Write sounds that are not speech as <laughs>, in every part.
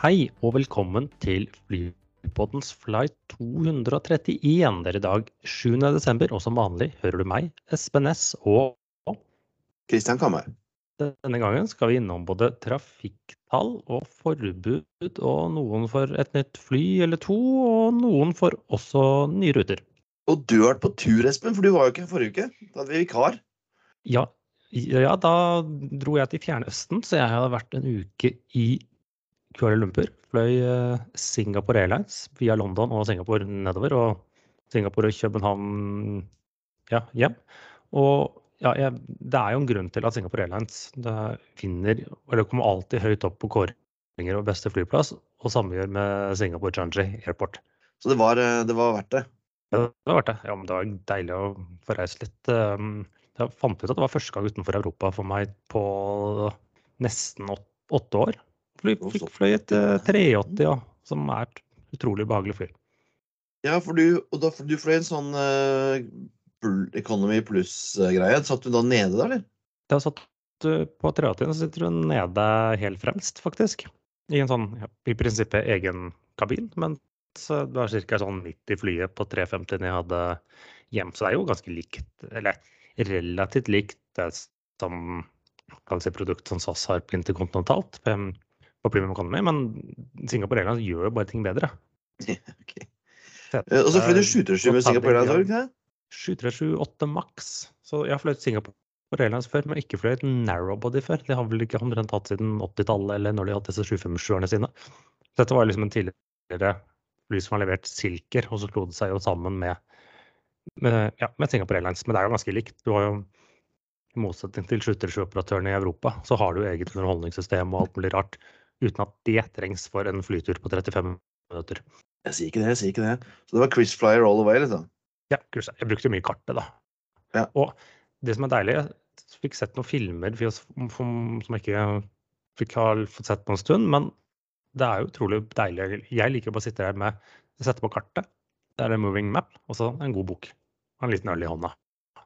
Hei og velkommen til Flypoddens flight 231. Det er i dag 7. desember, og som vanlig hører du meg, Espen Næss, og Kristian Kammer. denne gangen skal vi innom både trafikktall og forbud, og noen for et nytt fly eller to, og noen for også nye ruter. Og du har vært på tur, Espen, for du var jo ikke her forrige uke. Da hadde vi vikar. Ja, ja, da dro jeg til Fjernøsten, så jeg hadde vært en uke i Kuala Lumpur. Fløy eh, Singapore Airlines via London og Singapore nedover, og Singapore og København ja, hjem. Og ja, jeg, det er jo en grunn til at Singapore Airlines det vinner, eller kommer alltid høyt opp på kåringer og beste flyplass, og samme gjør med Singapore Changi Airport. Så det var, eh, det var verdt det. Ja, det var verdt det. Ja, men det var deilig å få reist litt. Um, Jeg fant ut at det var første gang utenfor Europa for meg på nesten åtte år. Fly, fly, fløy et uh, 380, ja, som er et utrolig behagelig fly. Ja, for du, og da, du fløy en sånn uh, Economy Pluss-greie. Satt du da nede da, eller? Da satt du på 380, så sitter du nede helt fremst, faktisk. I en sånn, ja, i prinsippet egen kabin, men så det var ca. sånn midt i flyet på 350 jeg hadde hjem. Så det er jo ganske likt, eller relativt likt det som kan si produkt som SAS har på interkontinentalt på, Premium Economy, men Singapore Airlines gjør jo bare ting bedre. <laughs> Ok. Eh, Og så fløy du 737 med Singapore Airlines, ikke det? 7378 maks. Så jeg har fløyet Singapore Airlines før, men ikke fløyet narrowbody før. De har vel ikke omtrent hatt siden 80-tallet, eller når de hadde disse 757-erne sine. Så dette var liksom en tidligere fly som har levert Silker, og så slo det seg jo sammen med, med, ja, med Singapore Airlines. Men det er jo ganske likt. Du har jo, i motsetning til 737-operatørene i Europa, så har du eget underholdningssystem og alt mulig rart, uten at det trengs for en flytur på 35 minutter. Jeg sier ikke det, jeg sier ikke det. Så det var Chris Flyer all the way, liksom? Ja. Jeg brukte mye kartet, da. Ja. Og det som er deilig, jeg fikk sett noen filmer som jeg ikke fikk ha fått sett på en stund, men det er jo utrolig deilig. Jeg liker å bare sitte her med sette på kartet. Det er en moving map, og så en god bok. Og en liten øl i hånda.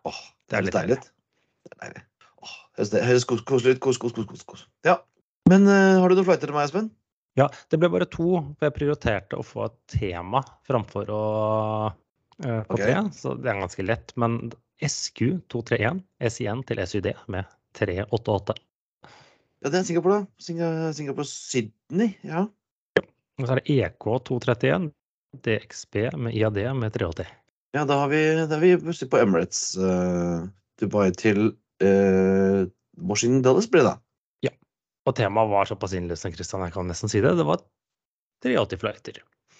Åh, Det er litt deilig. Det er deilig. Åh, høres kos-. Kos, kos, kos, kos, kos. Ja. Men uh, har du noen flighter til meg, Espen? Ja, det ble bare to, for jeg prioriterte å få et tema framfor å uh, på okay. tre, så det er ganske lett. Men SQ231, SIN til SUD med 388. Ja, det er Singapore, da. Singapore Sydney, ja. ja. Og så er det E EK231, DXB med IAD med 380. Ja, da har vi, da har vi plutselig på Emirates uh, Dubai til uh, Washington Dallas, blir det da. Og temaet var såpass innlysende, Kristian, jeg kan nesten si det. Det var 380 fløyter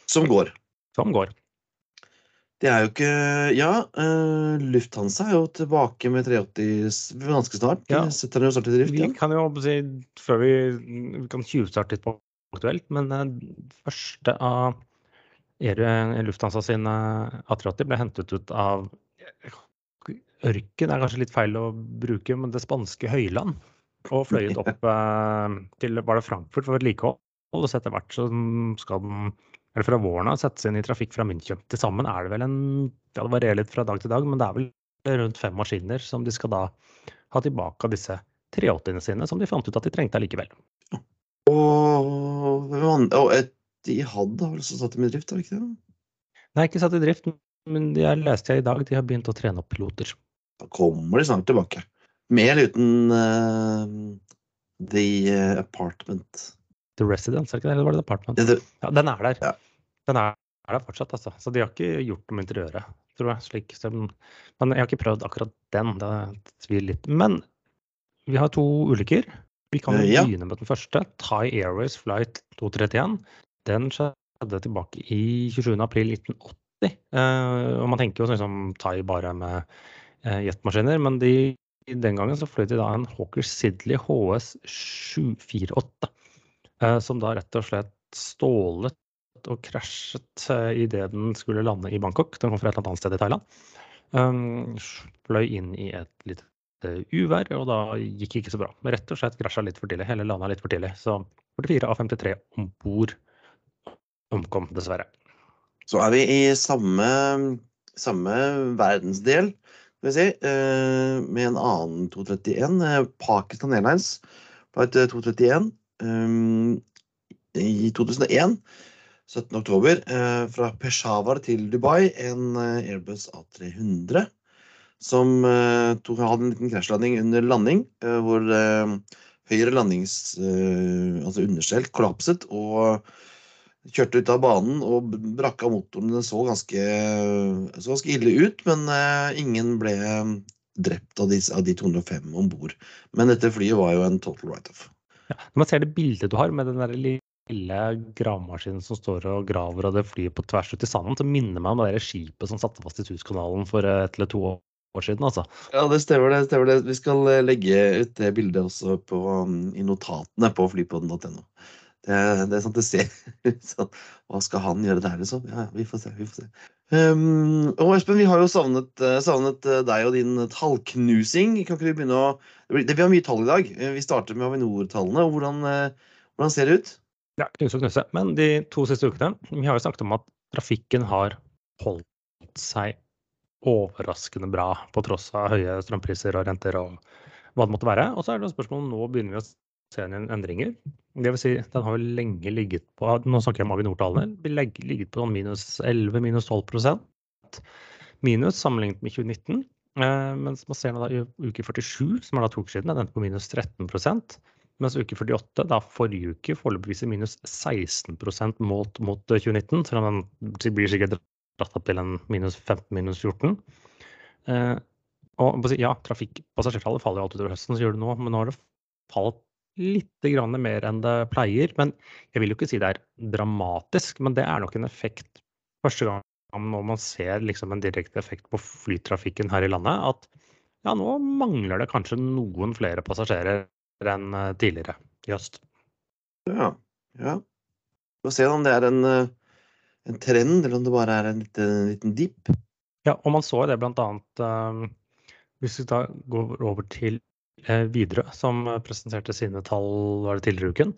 Som går. som går. Det er jo ikke Ja, uh, Lufthansa er jo tilbake med 380 s- ganske snart. Ja. Setter den jo snart i drift. Vi Ja. kan jo si, før vi, vi kan tjuvstarte litt på aktuelt, men den første av Lufthansa sin eh, A380 ble hentet ut av Ørken er kanskje litt feil å bruke, men det spanske høyland. Og fløyet opp eh, til var det Frankfurt for vedlikehold. Og så etter hvert så skal den, eller fra våren av, settes inn i trafikk fra München. Til sammen er det vel en ja, Det varierer litt fra dag til dag, men det er vel rundt fem maskiner som de skal da ha tilbake av disse 380-ene sine, som de fant ut at de trengte allikevel. Og, og et de hadde vel også satt dem i drift, har de ikke det? Nei, ikke satt i drift, men de har leste jeg i dag, de har begynt å trene opp piloter. Da kommer de snart tilbake. Med eller uten uh, The eh, Apartment. The Residence, er det ikke det? Eller var det The Apartment? Det, det, Ja, den er der. Ja. Den er, er der fortsatt, altså. Så de har ikke gjort noe med interiøret, tror jeg. Slik, som- men jeg har ikke prøvd akkurat den. Det tviler litt. Men vi har to ulykker. Vi kan jo Eh, ja. begynne med den første. Thai Airways flight 231. Den skjedde tilbake i 27. april 1980. Eh, og man tenker jo sånn som Thai bare med jetmaskiner, men de, den gangen så fløy de da en Hawker Sidley HS 748. Eh, som da rett og slett stålet og krasjet uh, idet den skulle lande i Bangkok. Den kom fra et eller annet sted i Thailand. Um, fløy inn i et lite eh, uvær, og da gikk det ikke så bra. Men rett og slett krasja litt for tidlig. Hele landa litt for tidlig. Så 44 av 53 om bord omkom, dessverre. så er vi i samme, samme verdensdel, skal vi si, eh, med en annen 231. eh, Pakistan Airlines flight eh, 231. Um, i 2001, 17. oktober, eh, fra Peshawar til Dubai, en eh, Airbus A300 som tok, hadde en liten krasjlanding under landing, hvor høyre landings... altså understell kollapset og kjørte ut av banen og brakka motoren. Den så ganske, så ganske ille ut, men ingen ble drept av de, av de 205 om bord. Men dette flyet var jo en total write-off. Ja, når man ser det bildet du har med den der lille gravemaskinen som står og graver av det flyet på tvers ut i sanden, så minner meg om det der skipet som satte fast i Suskanalen for et eller to år siden. altså. Ja, det stemmer det. stemmer det. Vi skal eh, legge ut det bildet også på, um, i notatene på flypodden.no. Det, det, er sånn det ser <laughs> ut sånn. Hva skal han gjøre der, liksom? Ja, vi får se. vi får se. Um, og Espen, vi har jo savnet, eh, savnet, eh, deg og din tallknusing. Kan ikke du begynne å Vi har mye tall i dag. Vi starter med Avinor-tallene. Hvordan, hvordan ser det ut? Ja, knuse og knuse. Men de to siste ukene Vi har jo snakket om at trafikken har holdt seg overraskende bra på tross av høye strømpriser og renter og hva det måtte være. Og så er det spørsmålet nå begynner vi å se en endringer. Det vil si, den har jo lenge ligget på Nå snakker jeg om Avinor-tallene. Ligget på sånn minus 11, minus 12% minus sammenlignet med 2019. Eh, mens man ser nå da i uke 47, som er da to uker siden, den på minus 13 mens uke 48, da forrige uke, foreløpig viser minus 16% målt mot 2019. Selv om den blir sikkert dratt opp til en minus 15, minus 14. Eh, og ja, trafikkpassasjertallet faller jo alltid utover høsten, så gjør det nå. Men nå har det falt litt mer enn det pleier. Men jeg vil jo ikke si det er dramatisk, men det er nok en effekt første gang når man ser liksom en direkte effekt på flytrafikken her i landet, at ja, nå mangler det kanskje noen flere passasjerer enn eh, tidligere i høst. Ja. ja. Vi får se om det er en, eh, en, trend, eller om det bare er en liten, en liten dipp. Ja, og man så det annet um, Hvis vi da går over til Widerøe, som presenterte sine tall var det tidligere i uken.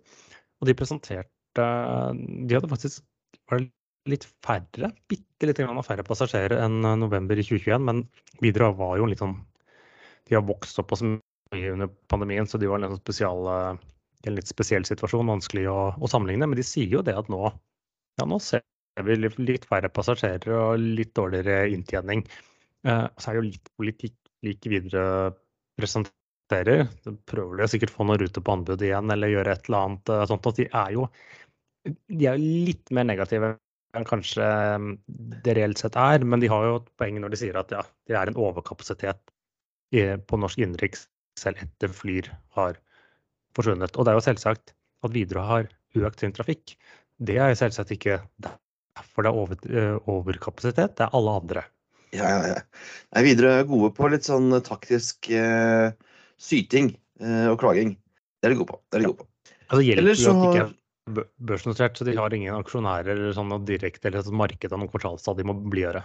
Og de presenterte De hadde faktisk var litt færre, bitte litt færre passasjerer enn november i 2021, men Widerøe var jo litt sånn De har vokst opp så mye under pandemien, så de var en, spesial, en litt spesiell situasjon, vanskelig å, å, sammenligne. Men de sier jo det at nå, ja, nå ser vi litt færre passasjerer og litt dårligere inntjening. Eh, så er det jo litt politikk like videre presenterer. Så prøver de sikkert å få noen ruter på anbud igjen eller gjøre et eller annet eh, sånt. At de er jo de er litt mer negative enn kanskje eh, det reelt sett er. Men de har jo et poeng når de sier at ja, det er en overkapasitet på norsk innenriks selv etter Flyr har forsvunnet. Og det er jo selvsagt at Widerøe har økt sin trafikk. Det er selvsagt ikke derfor det er over, eh, overkapasitet, det er alle andre. Ja, ja, ja. Widerøe er gode på litt sånn taktisk eh, syting eh, og klaging. Det er de gode på. Det er de gode på. Altså, hjelper jo at de ikke er børsnotert, så de har ingen aksjonærer sånn direkte eller et marked av noen kvartalstall de må blidgjøre.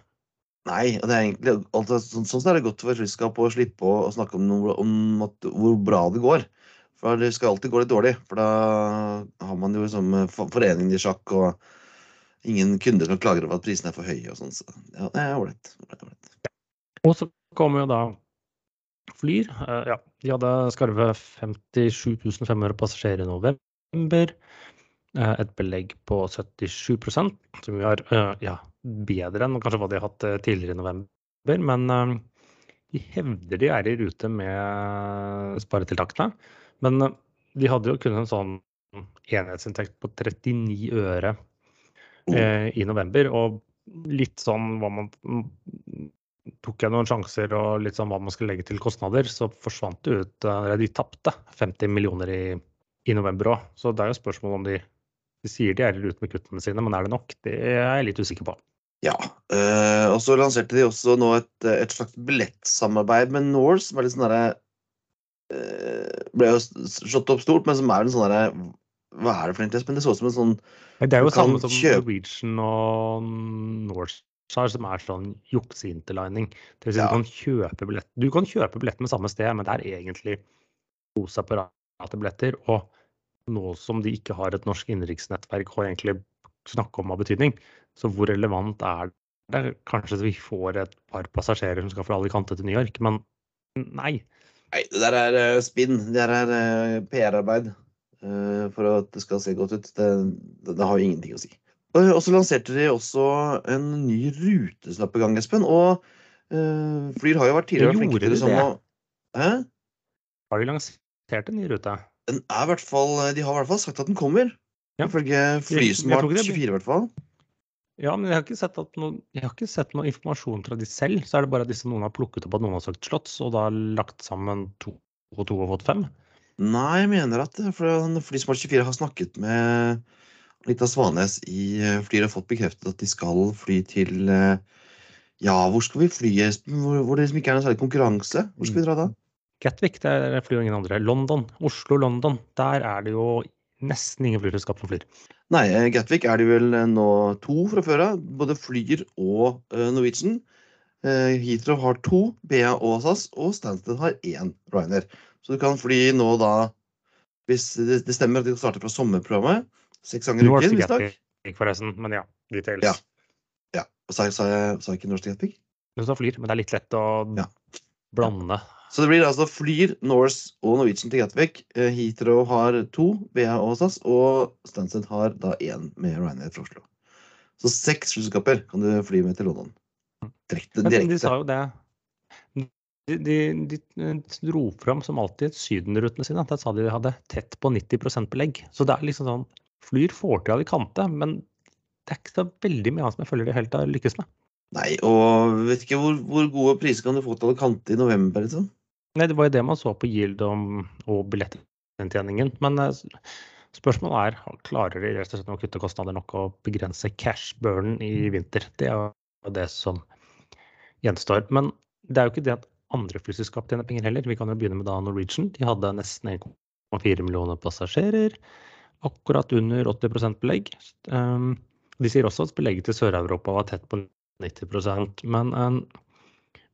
Nei, og det er egentlig altså, sånn, sånn er det godt for et flyselskap å slippe å, å snakke om, noe, om at, hvor bra det går. For det skal alltid gå litt dårlig. For da har man jo som eh, foreningen i sjakk og ingen kunder som klager over at prisene er for høye og sånn. Så ja, det er ålreit. Og så kommer jo da Flyr. Uh, ja, de hadde skarve 57 500 passasjerer i november. Uh, et belegg på 77% som vi har uh, ja, bedre enn kanskje hva de har hatt eh, tidligere i november. Men eh, de hevder de er i rute med sparetiltakene. Men eh, de hadde jo kun en sånn enhetsinntekt på 39 øre eh, i november. Og litt sånn hva man Tok jeg noen sjanser og litt sånn hva man skulle legge til kostnader, så forsvant det ut Eller de tapte 50 millioner i, i november òg. Så det er jo spørsmål om de de sier de er ute med kuttene sine, men er det nok? Det er jeg litt usikker på. Ja. Øh, og så lanserte de også nå et, et slags billettsamarbeid med Norse, som er litt sånn derre øh, Ble jo slått opp stort, men som er en sånn derre Hva er det for en interesse? Men det så ut som en sånn Det er jo samme som. Norwegian og Norse som er sånn jukse-interlining. si ja. du kan kjøpe billett Du kan kjøpe billett med samme sted, men det er egentlig to separate billetter. Og nå som de ikke har et norsk innenriksnettverk å egentlig snakke om av betydning, så hvor relevant er det? Kanskje vi får et par passasjerer som skal fra Alicante til New York, men nei. Nei, det der er uh, spinn. Det der er uh, PR-arbeid. uh, for at det skal se godt ut. Det, det, det har jo ingenting å si. Og så lanserte de også en ny rute som er på gang, Espen. Og uh, Flyr har jo vært tidligere Ja, flinke til det. samme. Hæ? Har de lansert en ny rute? Den er i hvert fall, de har i hvert fall sagt at den kommer. Ja. Ifølge Flysmart ikke det blir- 24 i hvert fall. Ja, men jeg har ikke sett, at noe, jeg har ikke sett noe informasjon fra de selv. Så er det bare at disse noen har plukket opp at noen har søkt slotts, og da lagt sammen to og to og fått fem. Nei, jeg mener at det, for Flysmart 24 har snakket med Anita Svanes i eh, har og fått bekreftet at de skal fly til eh, Ja, hvor skal vi fly, Espen? Hvor, hvor det liksom ikke er noe særlig konkurranse? Hvor skal vi dra da? Gatwick, der flyr ingen andre. London, Oslo-London. Der er det jo nesten ingen flyselskap som flyr. Nei, eh, Gatwick er det vel nå to fra før av. Både Flyr og Norwegian. Heathrow har to, BA og SAS, og Stansted har én Ryanair. Så du kan fly nå da Hvis det, det stemmer at de starter fra sommerprogrammet, seks ganger i uken visstnok. Forresten. Men ja, details. Ja. Ja. Og Sa, sa, jeg, sa jeg ikke Norsk Gatwick? Du sa flyr, men det er litt lett å Ja. blande. Så det blir altså Flyr, Norse og Norwegian til Gatwick. Eh, Heathrow har to, BA og SAS, og Stansted har da én med Ryanair fra Oslo. Så seks flyselskaper kan du fly med til London. Direkte. Men de sa jo det de, de, de dro fram som alltid sydenrutene sine. Der sa de de hadde tett på 90% belegg. Så det er liksom sånn Flyr får til Alicante, men det er ikke så veldig mye annet som jeg føler de helt har lykkes med. Nei, og vet ikke hvor, hvor gode priser kan du få til Alicante i november, liksom? Nei, det var jo det man så på yield og, og billettinntjeningen. Men eh, spørsmålet er klarer de rett og slett å kutte kostnader nok og begrense cash-burnen i vinter. Det er jo det som gjenstår. Men det er jo ikke det at andre flyselskap tjener penger heller. Vi kan jo begynne med da Norwegian. De hadde nesten 1,4 millioner passasjerer. Akkurat under 80 belegg. Um, de sier også at belegget til Sør-Europa var tett på 90% men en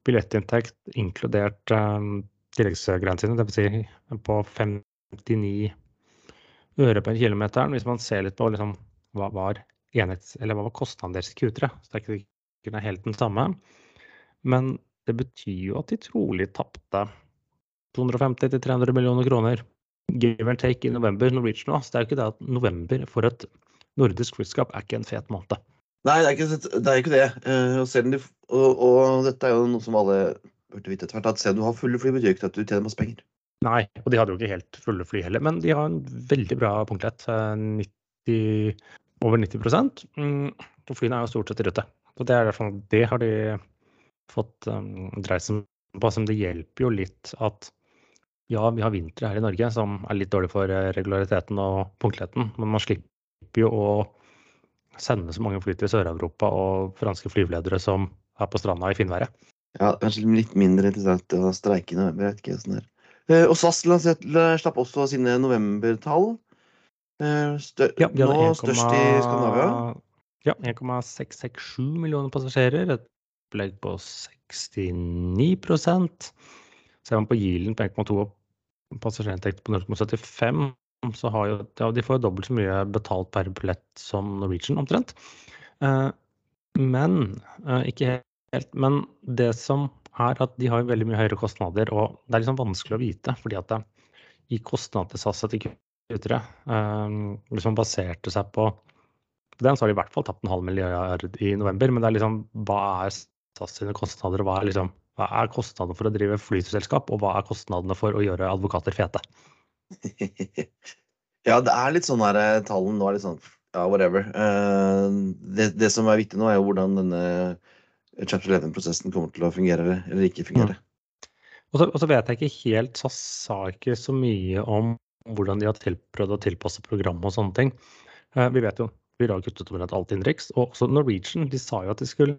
billettinntekt inkludert tilleggsgrensene, tilleggsgreiene sine, dvs. Si på 59 øre per kilometer. Hvis man ser litt på liksom, hva var enhets, eller hva var kostnaden deres i Q3, så det er ikke helt den samme. Men det betyr jo at de trolig tapte 250-300 millioner kroner give and take i november Norwegian også. Det er jo ikke det at november for et nordisk flyselskap er ikke en fet måned. Nei, det er ikke det. Er ikke det. Eh, og, de, og, og dette er jo noe som alle burde vite etter hvert, at selv om du har fulle fly, betyr ikke at du tjener masse penger. Nei, og de hadde jo ikke helt fulle fly heller, men de har en veldig bra punktlighet. eh, 90, over 90 mm, flyene er jo stort sett i rute. Så det, er derfor det har de fått um, dreisen på. Som det hjelper jo litt at ja, vi har vintre her i Norge som er litt dårlig for eh, regulariteten og punktligheten, men man slipper jo å sende så mange fly til Sør-Europa og franske flyveledere som er på stranda i finværet. Ja, kanskje litt mindre interessant å streike i november. Jeg vet ikke hvordan det er. Eh, Og SAS slapp også sine novembertall. Stør, Ja, nå 1, størst i Skandinavia. Ja, 1,667 millioner passasjerer. Et opplegg på 69 Ser man på yielden på 1,2 og passasjerinntekt på 0,75, så har jo ja, de får jo dobbelt så mye betalt per billett som Norwegian, omtrent. Eh, men eh, ikke helt. Men det som er at de har veldig mye høyere kostnader, og det er liksom vanskelig å vite, fordi at det, i kostnad til Q3, eh, liksom baserte seg på den så har de i hvert fall tapt en halv milliard i november, men det er liksom hva er SAS sine kostnader, og hva er, liksom, hva er kostnadene for å drive flyselskap, og hva er kostnadene for å gjøre advokater fete? <laughs> ja, det er litt sånn her tallen, Tallene nå er litt sånn Ja, whatever. Eh, det, det som er viktig nå, er jo hvordan denne chapter 11-prosessen kommer til å fungere eller, ikke fungere. Og så, og så vet jeg ikke helt, SAS sa ikke så mye om hvordan de har prøvd å tilpasse programmet og sånne ting. Eh, vi vet jo vi har kuttet omtrent alt innenriks. Og også Norwegian de sa jo at de skulle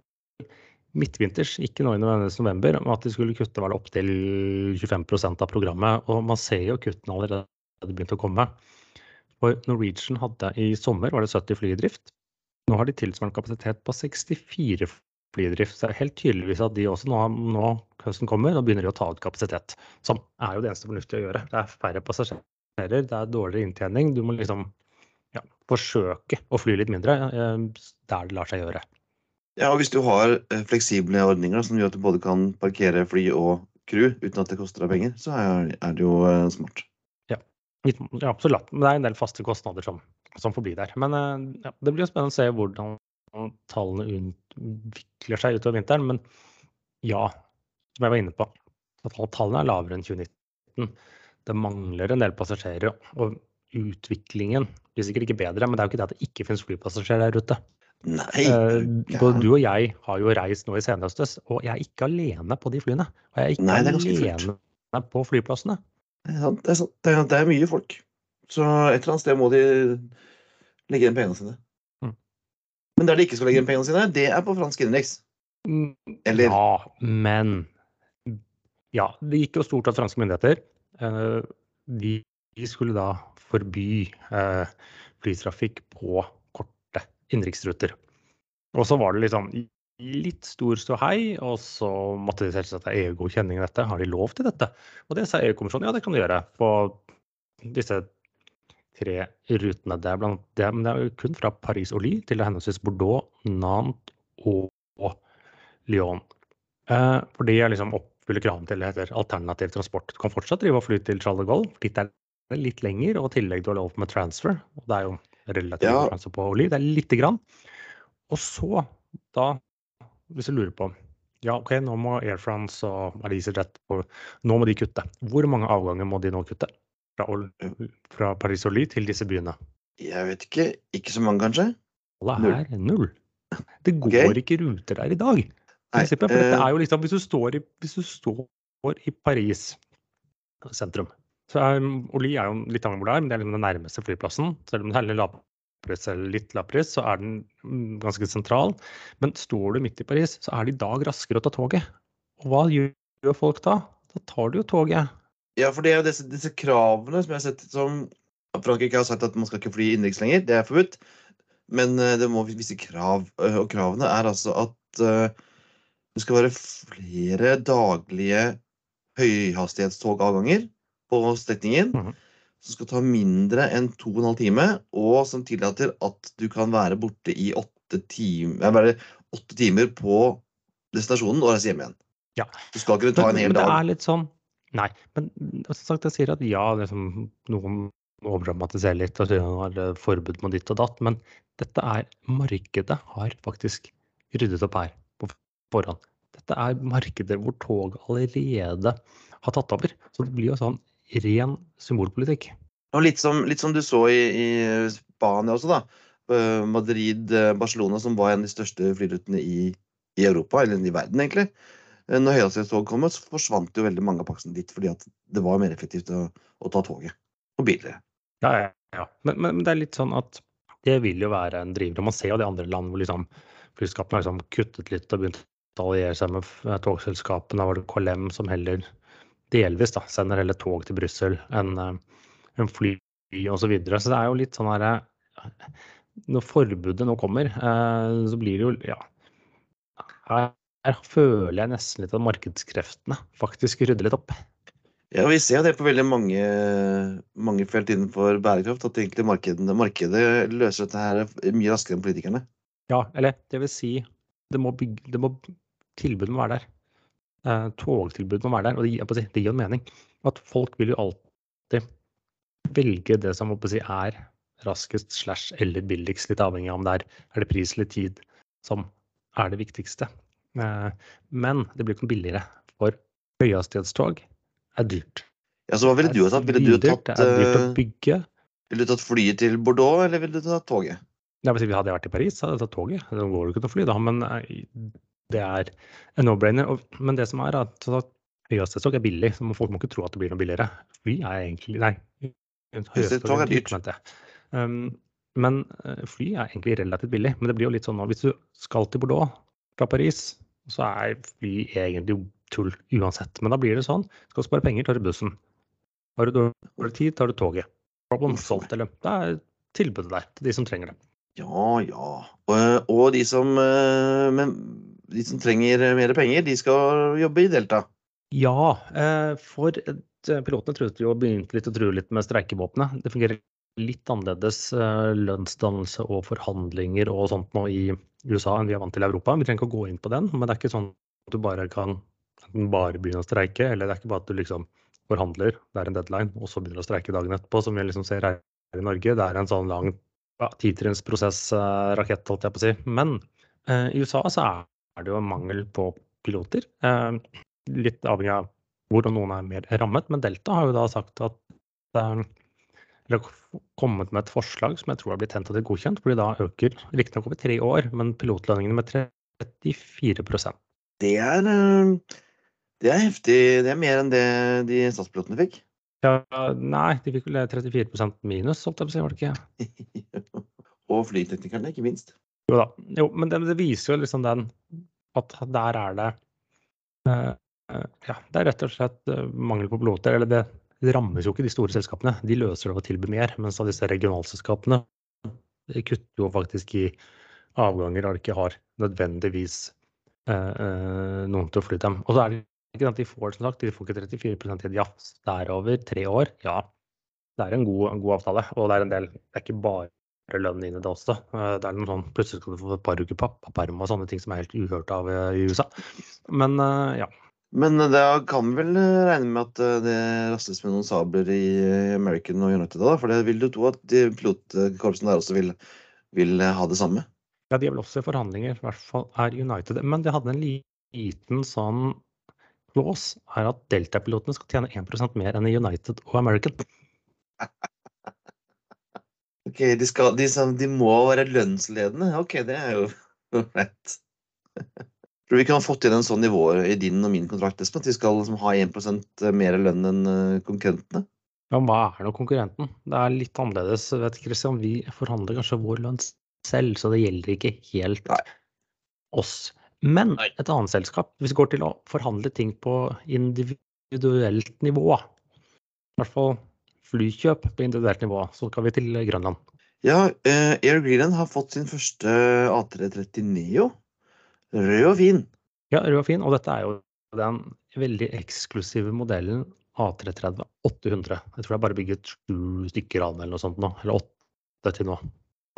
midtvinters, ikke nå i november, at de skulle kutte vel opptil 25% av programmet. Og man ser jo kuttene allerede begynt å komme. For Norwegian hadde i sommer var det 70 fly i drift. Nå har de tilsvarende kapasitet på 64 fly i drift. Så det er helt tydeligvis at de også nå, nå høsten kommer, og begynner de å ta ut kapasitet. Som er jo det eneste fornuftige å gjøre. Det er færre passasjerer, det er dårligere inntjening. Du må liksom ja, forsøke å fly litt mindre eh, der det lar seg gjøre. Ja, og hvis du har eh, fleksible ordninger som gjør at du både kan parkere fly og crew uten at det koster deg penger, så er, det jo eh, smart. Ja, ja, absolutt. Men det er en del faste kostnader som, som får bli der. Men eh, ja, det blir jo spennende å se hvordan tallene utvikler seg utover vinteren. Men ja, som jeg var inne på, tallene er lavere enn 2019. Det mangler en del passasjerer. Og utviklingen blir sikkert ikke bedre, men det er jo ikke det at det ikke finnes flypassasjerer der ute. Nei. Eh, både du og jeg har jo reist nå i senhøstes, og jeg er ikke alene på de flyene. Og jeg er ikke Nei, er alene alene på flyplassene. Det er sant. Det er, sant. Det er, det er mye folk. Så et eller annet sted må de legge igjen pengene sine. Mm. Men der de ikke skal legge igjen pengene sine, det er på fransk innenriks. Mm, Eller Ja, men Ja, det gikk jo stort at franske myndigheter eh, de, skulle da forby eh, flytrafikk på innenriksruter. Og så var det liksom litt stor ståhei, og så måtte de selvsagt ha EU-godkjenning av dette. Har de lov til dette? Og det sa EU-kommisjonen ja, det kan de gjøre på disse tre rutene. Det er, blant, det, men det er jo kun fra Paris og Lille til henholdsvis Bordeaux, Nantes og, Lyon. Eh, for de liksom oppfyller kravene til det heter alternativ transport. Du kan fortsatt drive og fly til Charles de Gaulle, dit er det litt lenger, og i tillegg du har lov med transfer. Og det er jo relativt Ja. transfer på oliv. det er lite grann. Og så, da, hvis du lurer på ja, OK, nå må Air France og EasyJet Nå må de kutte. Hvor mange avganger må de nå kutte? Fra, fra Paris Oli til disse byene? jeg vet ikke. Ikke så mange, kanskje? Alle er null. Det går okay. ikke ruter der i dag. Nei. For dette eh, er jo liksom, hvis du står i, hvis du står i Paris sentrum så er Oli er jo litt av hvor det er, men det er liksom den nærmeste flyplassen. Selv om den er lavpris eller litt lavpris, så er den mm, ganske sentral. Men står du midt i Paris, så er det i dag raskere å ta toget. Og hva gjør folk da? Da tar du jo toget. Ja, for det er jo disse, disse kravene som jeg har sett som Frankrike har sagt at man skal ikke fly innenriks lenger. Det er forbudt. Men eh, det må visse krav. eh, Og kravene er altså at eh, det skal være flere daglige høyhastighetstogavganger på strekningen. Mhm. Som skal ta mindre enn to og en halv time, og som tillater at du kan være borte i åtte timer, timer på destinasjonen og reise hjem igjen. Ja. Du skal ikke ta en hel men det dag. er litt sånn Nei. Men som sagt, jeg sier at ja, liksom, noen overdramatiserer litt og sier at det er forbud mot ditt og datt, men dette er Markedet har faktisk ryddet opp her på forhånd. Dette er markeder hvor tog allerede har tatt over. Så det blir jo sånn ren symbolpolitikk. Og litt som, litt som du så i, i Spania også, da. Eh, Madrid, eh, Barcelona, som var en av de største flyrutene i, i Europa, eller i verden, egentlig. Eh, Når høyhastighetstog kom, så forsvant jo veldig mange av pakkene dit, fordi at det var mer effektivt å, å ta toget. Og billigere. Ja, ja, ja. Men, men, men det er litt sånn at det vil jo være en driver. og Man ser jo det i andre land hvor liksom flyselskapene har liksom kuttet litt og begynt å alliere seg med togselskapene. Da var det KLM som heller delvis da, sender heller tog til Brussel enn en fly osv. Så, videre. så det er jo litt sånn her eh, Når forbudet nå kommer, eh, så blir det jo Ja. Her, her føler jeg nesten litt at markedskreftene faktisk rydder litt opp. Ja, vi ser det på veldig mange, mange felt innenfor bærekraft, at egentlig markedet, markedet løser dette her mye raskere enn politikerne. Ja, eller det vil si, det må bygge, det må, tilbudet må være der. Eh, togtilbudet må være der, og det, det gir jo en mening. At folk vil jo alltid velge det som si, er raskest slash eller billigst, litt avhengig av om det er, er det pris eller tid som er det viktigste. Eh, men det blir ikke noe billigere, for høyhastighetstog er dyrt. Ja, så hva ville du ha tatt? Ville du tatt, Det er dyrt å eh, bygge. ville du tatt flyet til Bordeaux, eller ville du tatt toget? Ja, hvis vi Hadde vært i Paris, så hadde jeg tatt toget. Da går det ikke noe fly, da, men eh, det er en no-brainer. Men det som er at høyhastighetstog er billig, så folk må ikke tro at det blir noe billigere. Fly er egentlig Nei, Høyhastighetstog er dyrt. mente jeg. Um, men eh, fly er egentlig relativt billig. Men det blir jo litt sånn nå, hvis du skal til Bordeaux fra Paris, så er fly egentlig tull uansett. Men da blir det sånn. Skal du spare penger, tar du bussen. Har du dårlig tid, tar du toget. Problem solved, eller? Det er tilbudet der til de som trenger det. Ja, ja. Og, og de, som, eh, men, de som trenger mer penger, de skal jobbe i Delta. Ja, eh, for eh, pilotene trodde jo begynte litt å true litt med streikevåpenet. Det fungerer litt annerledes eh, lønnsdannelse og forhandlinger og sånt nå i USA enn vi er vant til i Europa. Vi trenger ikke å gå inn på den, men det er ikke sånn at du bare kan bare begynne å streike, eller det er ikke bare at du liksom forhandler, det er en deadline, og så begynner du å streike dagen etterpå, som vi liksom ser her i Norge. Det er en sånn lang ja, titrinnsprosess-rakett, holdt jeg på å si. Men eh, i USA så er det jo mangel på piloter. Eh, litt avhengig av hvor noen er mer rammet. Men Delta har jo da sagt at eh, eller kommet med et forslag som jeg tror har blitt tentativt godkjent, hvor de da øker riktignok over tre år, men pilotlønningene med 34% Det er, eh, det er heftig. Det er mer enn det de statspilotene fikk. Ja, nei, de fikk vel 34% minus, holdt jeg på å si, var det ikke? <laughs> Og flyteknikerne, ikke minst. Jo da. Jo, men det, det viser jo liksom den at der er det uh, Ja, det er rett og slett uh, mangel på piloter. Eller det, rammes jo ikke de store selskapene. De løser det ved å tilby mer. Mens av disse regionalselskapene kutter jo faktisk i avganger der de ikke har nødvendigvis uh, noen til å fly dem. Og så er det ikke at de får som sagt, de får ikke 34% i jafs. Det er over tre år. Ja, det er en god, en god, avtale. Og det er en del Det er ikke bare lønn inn i det også. Eh, det er noen sånn, Plutselig skal du få et par uker pappaperm og sånne ting som er helt uhørt av eh, i USA. Men eh, ja. Men da kan vel regne med at det rastes med noen sabler i American og United, da? For det vil du tro at de pilotkorpsene der også vil, vil, ha det samme? Ja, de er vel også i forhandlinger, i hvert fall er United. Men de hadde en liten sånn clause, er at Delta-pilotene skal tjene 1% mer enn i United og American. <laughs> Ok, de, skal, de, de, må være lønnsledende? Ok, det er jo <laughs> rett. Tror du vi kunne fått inn en sånn nivå i din og min kontrakt, Espen? At vi skal liksom, ha 1 mer lønn enn eh, konkurrentene? Ja, hva er nå konkurrenten? Det er litt annerledes. Vet Christian, Vi forhandler kanskje vår lønn selv, så det gjelder ikke helt Nei. oss. Men et annet selskap, hvis vi går til å forhandle ting på individuelt nivå, i hvert fall flykjøp på individuelt nivå, så skal vi til Grønland. Ja, uh, Air Greenland har fått sin første A330 Neo. Rød og fin. Ja, rød og fin. Og dette er jo den veldig eksklusive modellen A330 800. Jeg tror det er bare bygget sju stykker av den eller noe sånt nå. Eller åtte til nå.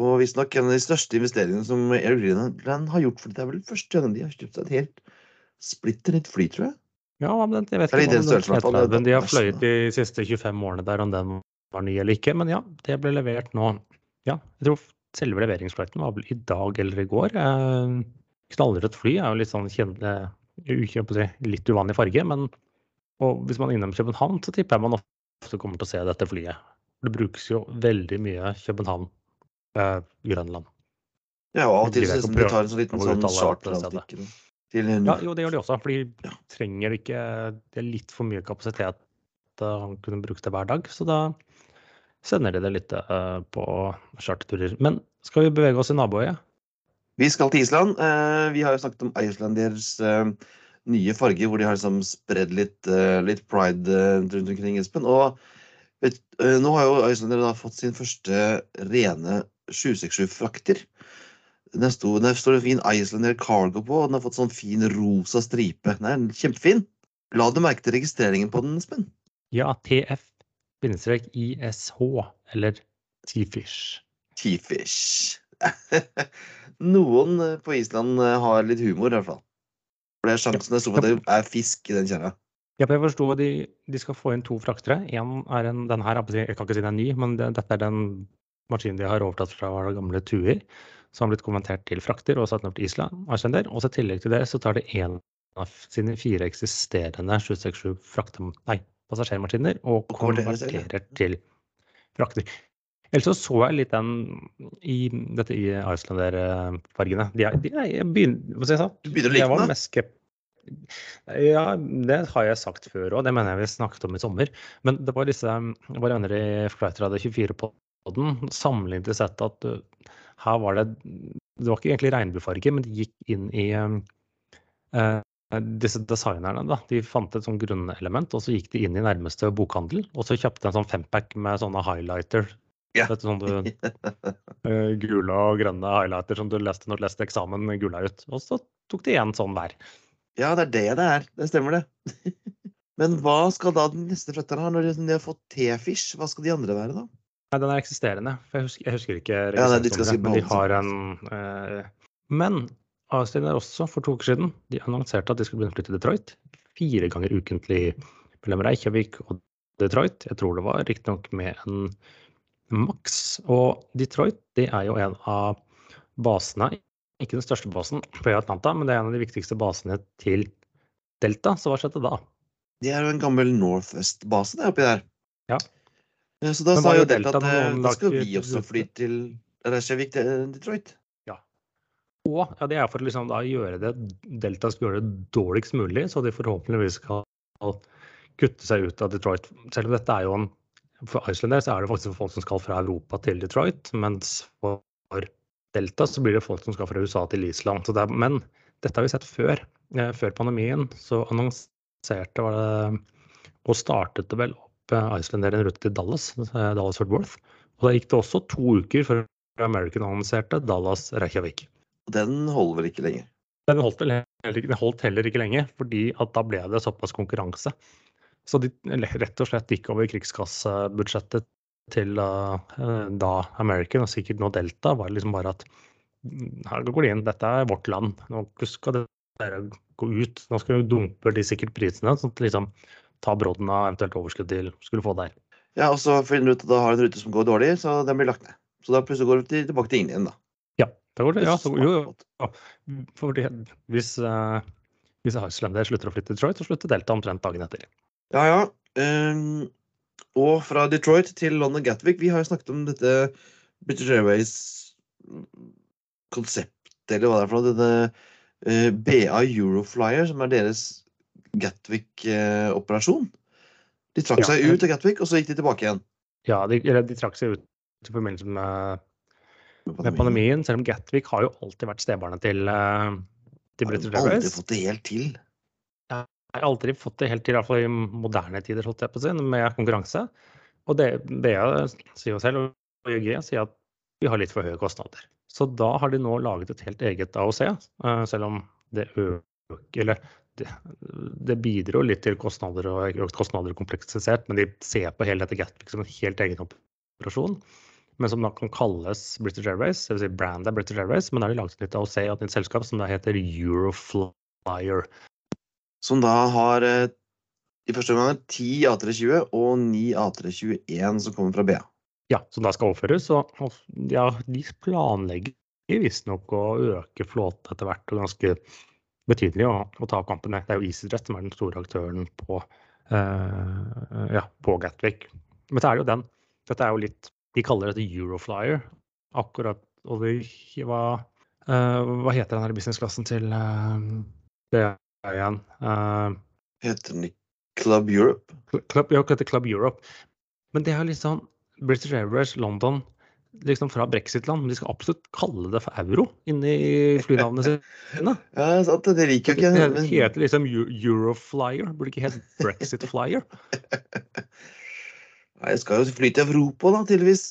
Og visstnok en av de største investeringene som Air Greenland har gjort. For det er vel første gang de har kjøpt seg et helt splitter nytt fly, tror jeg. Ja, men jeg vet ikke om den, den de har fløyet de siste 25 årene der, om den var ny eller ikke. Men ja, det ble levert nå. Ja, jeg tror selve leveringsflighten var vel i dag eller i går. Eh, knallrødt fly er jo litt sånn kjent, litt uvanlig farge, men hvis man er innom København, så tipper jeg man ofte kommer til å se dette flyet. Det brukes jo veldig mye København eh, Grønland. Ja, og av og til så de tar en sånn liten sånn charteravstikker. Ja, jo, det gjør de også, for de trenger ikke Det er litt for mye kapasitet han kunne brukt det hver dag, så da sender de det litt uh, på charterturer. Men skal vi bevege oss i naboøyet? Vi skal til Island. Uh, vi har jo snakket om Icelanders nye farger, hvor de har liksom spredd litt, litt pride rundt omkring, Espen. Og Vet, eh, nå har jo Icelandere fått sin første rene 767-frakter. Den står det en fin Islander Cargo på, og den har fått sånn fin rosa stripe. Den er kjempefin. La du merke til registreringen på den, Espen? Ja, TF-ISH, eller T-fish. T-fish. <laughs> Noen eh, på Island eh, har litt humor, i hvert fall. For det er sjansen er stor for at det er fisk i den kjerra. Ja, jeg forsto at de, de, skal få inn to fraktere. En er en, den her, jeg kan ikke si den er ny, men det, dette er den maskinen de har overtatt fra gamle Tuer, som har blitt konvertert til frakter og satt ned til Island. Iceland. Og så i tillegg til det så tar det en av sine fire eksisterende 767 frakte, nei, passasjermaskiner og konverterer til frakter. Ellers så så jeg litt den i dette i Islander-fargene. De er, de er, jeg begynner, hva skal jeg si? Du begynner å like den? Ja, det har jeg sagt før òg. Det mener jeg vi snakket om i sommer. Men det var disse våre venner i Flightradio 24 på den sammenlignet sett at her var det Det var ikke egentlig regnbuefarge, men de gikk inn i uh, disse designerne da, de fant et sånn grunnelement, og så gikk de inn i nærmeste bokhandel og så kjøpte en sånn fempack med sånne highlighter. Ja. Dette du, uh, <laughs> gule og grønne highlighter som du leste når du leste eksamen gula ut. Og så tok de en sånn hver. Ja, det er det det er. Det stemmer, det. <laughs> Men hva skal da den neste flytteren ha, når de har fått T-fish? Hva skal de andre være, da? Nei, Den er eksisterende. Jeg husker, jeg husker ikke ja, nei, de si men de har en eh, Men Austin er også, for to uker siden, de annonserte at de skulle begynne å flytte til Detroit. Fire ganger ukentlig mellom Reykjavik og Detroit. Jeg tror det var riktignok med en maks. Og Detroit det er jo en av basene, ikke den største basen på Atlanta, men det er en av de viktigste basene til Delta. Så hva skjedde da? Det er jo en gammel Northwest-base det oppi der. Ja. Eh, Så da sa jo Delta at eh, da skal vi også fly til Reykjavik Detroit. Detroit. Og ja, det er for å liksom gjøre det Delta skal gjøre det dårligst mulig, så de forhåpentligvis skal kutte seg ut av Detroit. Selv om dette er jo en For Icelanders så er det faktisk folk som skal fra Europa til Detroit, mens for Delta så blir det folk som skal fra USA til Island. Så det er, men dette har vi sett før. Eh, Før pandemien så annonserte var det og startet det vel eh, Icelandair en rute til Dallas, eh, Dallas Fort Worth. Og da gikk det også to uker før American annonserte Dallas Reykjavik. Den holder vel ikke lenger. Den holdt, vel heller den holdt heller ikke lenge, fordi at da ble det såpass konkurranse. Så de rett og slett gikk over krigskassebudsjettet til uh, da American, og sikkert nå Delta, var liksom bare at mm, her går de inn, dette er vårt land, nå skal dere gå ut, nå skal vi dumpe de sikkert prisene, sånn at liksom ta brodden av eventuelt overskudd til skulle få der. Ja, og så finner du ut at da har en rute som går dårlig, så den blir lagt ned. Så da plutselig går du tilbake til ingen igjen, da. Ja, da går det, ja, så, jo, jo, fordi hvis, uh, hvis Icelandair slutter å flytte til Detroit, så slutter Delta omtrent dagen etter. Ja, ja. Um, og fra Detroit til London Gatwick. Vi har jo snakket om dette British Airways konsept, eller hva det er for noe. Denne uh, BA Euroflyer, som er deres Gatwick-operasjon. De trakk seg ut av Gatwick, og så gikk de tilbake igjen. Ja, de, eller de trakk seg ut i forbindelse med, med med pandemien, selv om Gatwick har jo alltid vært stebarnet til, uh, til Har Airways. Har aldri fått det helt til. Jeg har aldri fått det helt til, i hvert fall i moderne tider, holdt jeg på å si, med konkurranse. Og det, BA sier jo selv, og YG sier at vi har litt for høye kostnader. Så da har de nå laget et helt eget AOC, eh, selv om det øker Eller det, det bidrar litt til kostnader og økt kostnader kompleksisert, men de ser på hele dette Gatwick som en helt egen operasjon. Men som da kan kalles British Airways, dvs. Si brandet British Airways. Men da har de laget av å se at et selskap som da heter Euroflyer. Som da har i første omgang 10 A320 og 9 A321 som kommer fra BA. Ja, som da skal overføres. Og ja, de planlegger visstnok å øke flåten etter hvert, og ganske betydelig, å, å ta kampene. Det er jo EasyJet som er den store aktøren på, eh, ja, på Gatwick. Men så er det jo den. Dette er jo litt De kaller dette Euroflyer. Akkurat Og det hva, eh, hva heter den her businessklassen til uh, er igjen? Eh, Heter den ikke Club Europe? Club, ja, det heter Club Europe. Men det er jo litt sånn British Airways, London, liksom fra brexit-land. Men de skal absolutt kalle det for euro inni flynavnene sine. <laughs> Ja, sant, det liker jo ikke. det heter liksom Eu- Euroflyer, burde ikke hete Brexit-flyer. <laughs> Nei, jeg skal jo fly til Europa, da, tydeligvis.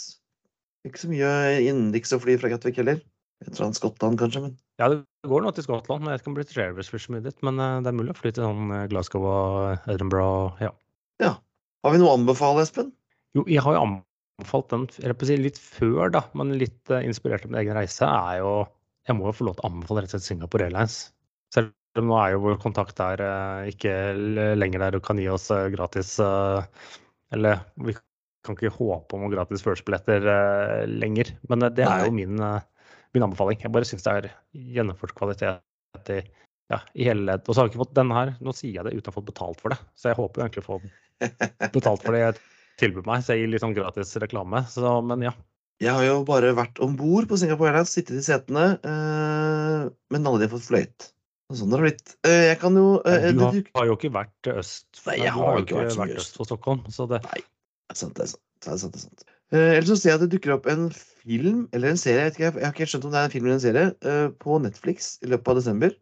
Ikke så mye innenriks å fly fra Gatwick heller. Et eller annet Skottland, kanskje, men Ja, det går nå til Skottland, men jeg vet ikke om British Airways flyr så mye dit. Men eh, det er mulig å fly til sånn eh, Glasgow og Edinburgh. Ja. Har vi noe å anbefale, Espen? Jo, jeg har jo anbefalt den jeg vil si, litt før, da, men litt eh, inspirert av min egen reise, er jo Jeg må jo få lov til å anbefale rett og slett Singapore Airlines. Selv om nå er jo vår kontakt der eh, ikke lenger der og kan gi oss eh, gratis Eller vi kan ikke håpe om gratis first-billetter lenger. Men det er jo min, min anbefaling. Jeg bare syns det er gjennomført kvalitet i, ja, i hele ledd. Og så har jeg ikke fått denne her, nå sier jeg det uten å ha fått betalt for det. Så jeg håper jo egentlig å få <laughs> betalt for det tilbyr meg, så jeg gir litt sånn gratis reklame. Så, men ja. Jeg har jo bare vært om bord på Singapore Airlines, sittet i setene, eh, men alle de har fått fløyt. Sånn Sånn har det blitt. Eh, jeg kan jo eh, Du har, har jo ikke vært øst Nei, jeg har jo ikke vært vært øst. for Stockholm. Så det, Nei, Det er sant, det er sant. Det er sant, det er sant. Eh, ellers så ser jeg at det dukker opp en film, eller en serie, jeg, ikke, jeg har ikke skjønt om det er en film eller en serie, eh, på Netflix i løpet av desember,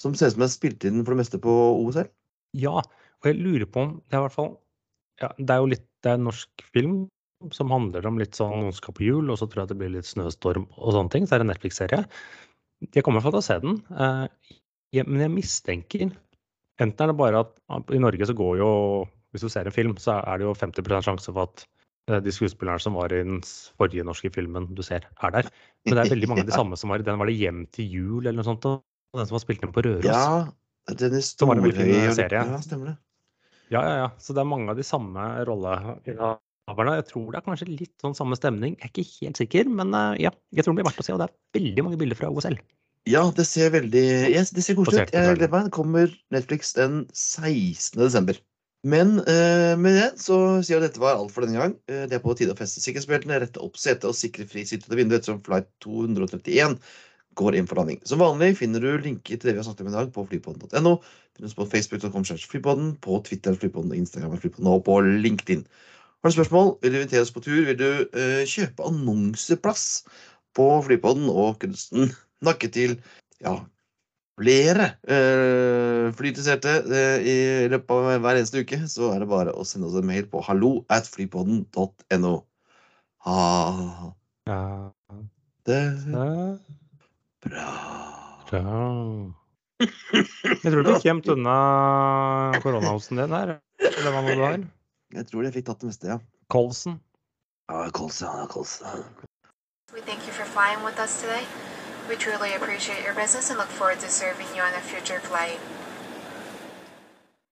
som ser ut som er spilt inn for det meste på OSL. ja, og jeg lurer på om det er i hvert fall ja, Det er jo litt det er en norsk film som handler om litt sånn noen skal på jul, og så tror jeg det blir litt snøstorm og sånne ting. Så er det en Netflix-serie. Jeg kommer iallfall til å se den. eh, jeg, men jeg mistenker Enten er det bare at i Norge så går jo Hvis du ser en film, så er det jo 50 sjanse for at eh, de skuespillerne som var i den forrige norske filmen du ser, er der. Men det er veldig mange av de <laughs> samme som var i den. Var det 'Hjem til jul' eller noe sånt? Og den som var spilt inn på Røros. Ja, den er Storhøy. Ja, stemmer det. Ja, ja, ja. Så det er mange av de samme rolleinnehaverne. Jeg tror det er kanskje litt sånn samme stemning. Jeg er ikke helt sikker, men uh, ja, jeg tror det blir verdt å se. Og det er veldig mange bilder fra OSL. Ja, det ser veldig yes, Det ser koselig ut. Jeg gleder meg. Det kommer Netflix den 16. desember. Men eh, med det så sier jeg at dette var alt for denne gang. Eh, det er på tide å feste sikkerhetsbeltene, rette opp setet og sikre fri sittende til vinduet ettersom flight 231 går inn for landing. Som vanlig finner du linker til det vi har snakket om i dag på flypodden.no. På facebook.com flypodden, på Twitter flypodden, Instagram flypodden og på LinkedIn. Har du spørsmål, vil du invitere oss på tur, vil du uh, kjøpe annonseplass på Flypodden og kunne snakke til ja, flere uh, flyinteresserte uh, i løpet av hver eneste uke, så er det bare å sende oss en mail på hallo at flypodden.no. Ha Ja, det ja, bra. Jeg tror du fikk gjemt unna koronahosten din her. Eller hva nå du har. Jeg tror jeg fikk tatt det meste, ja. Kolsen. Ja, Kolsen. ja, Kolsen. We thank you for flying with us today. We truly appreciate your business and look forward to serving you on a future flight.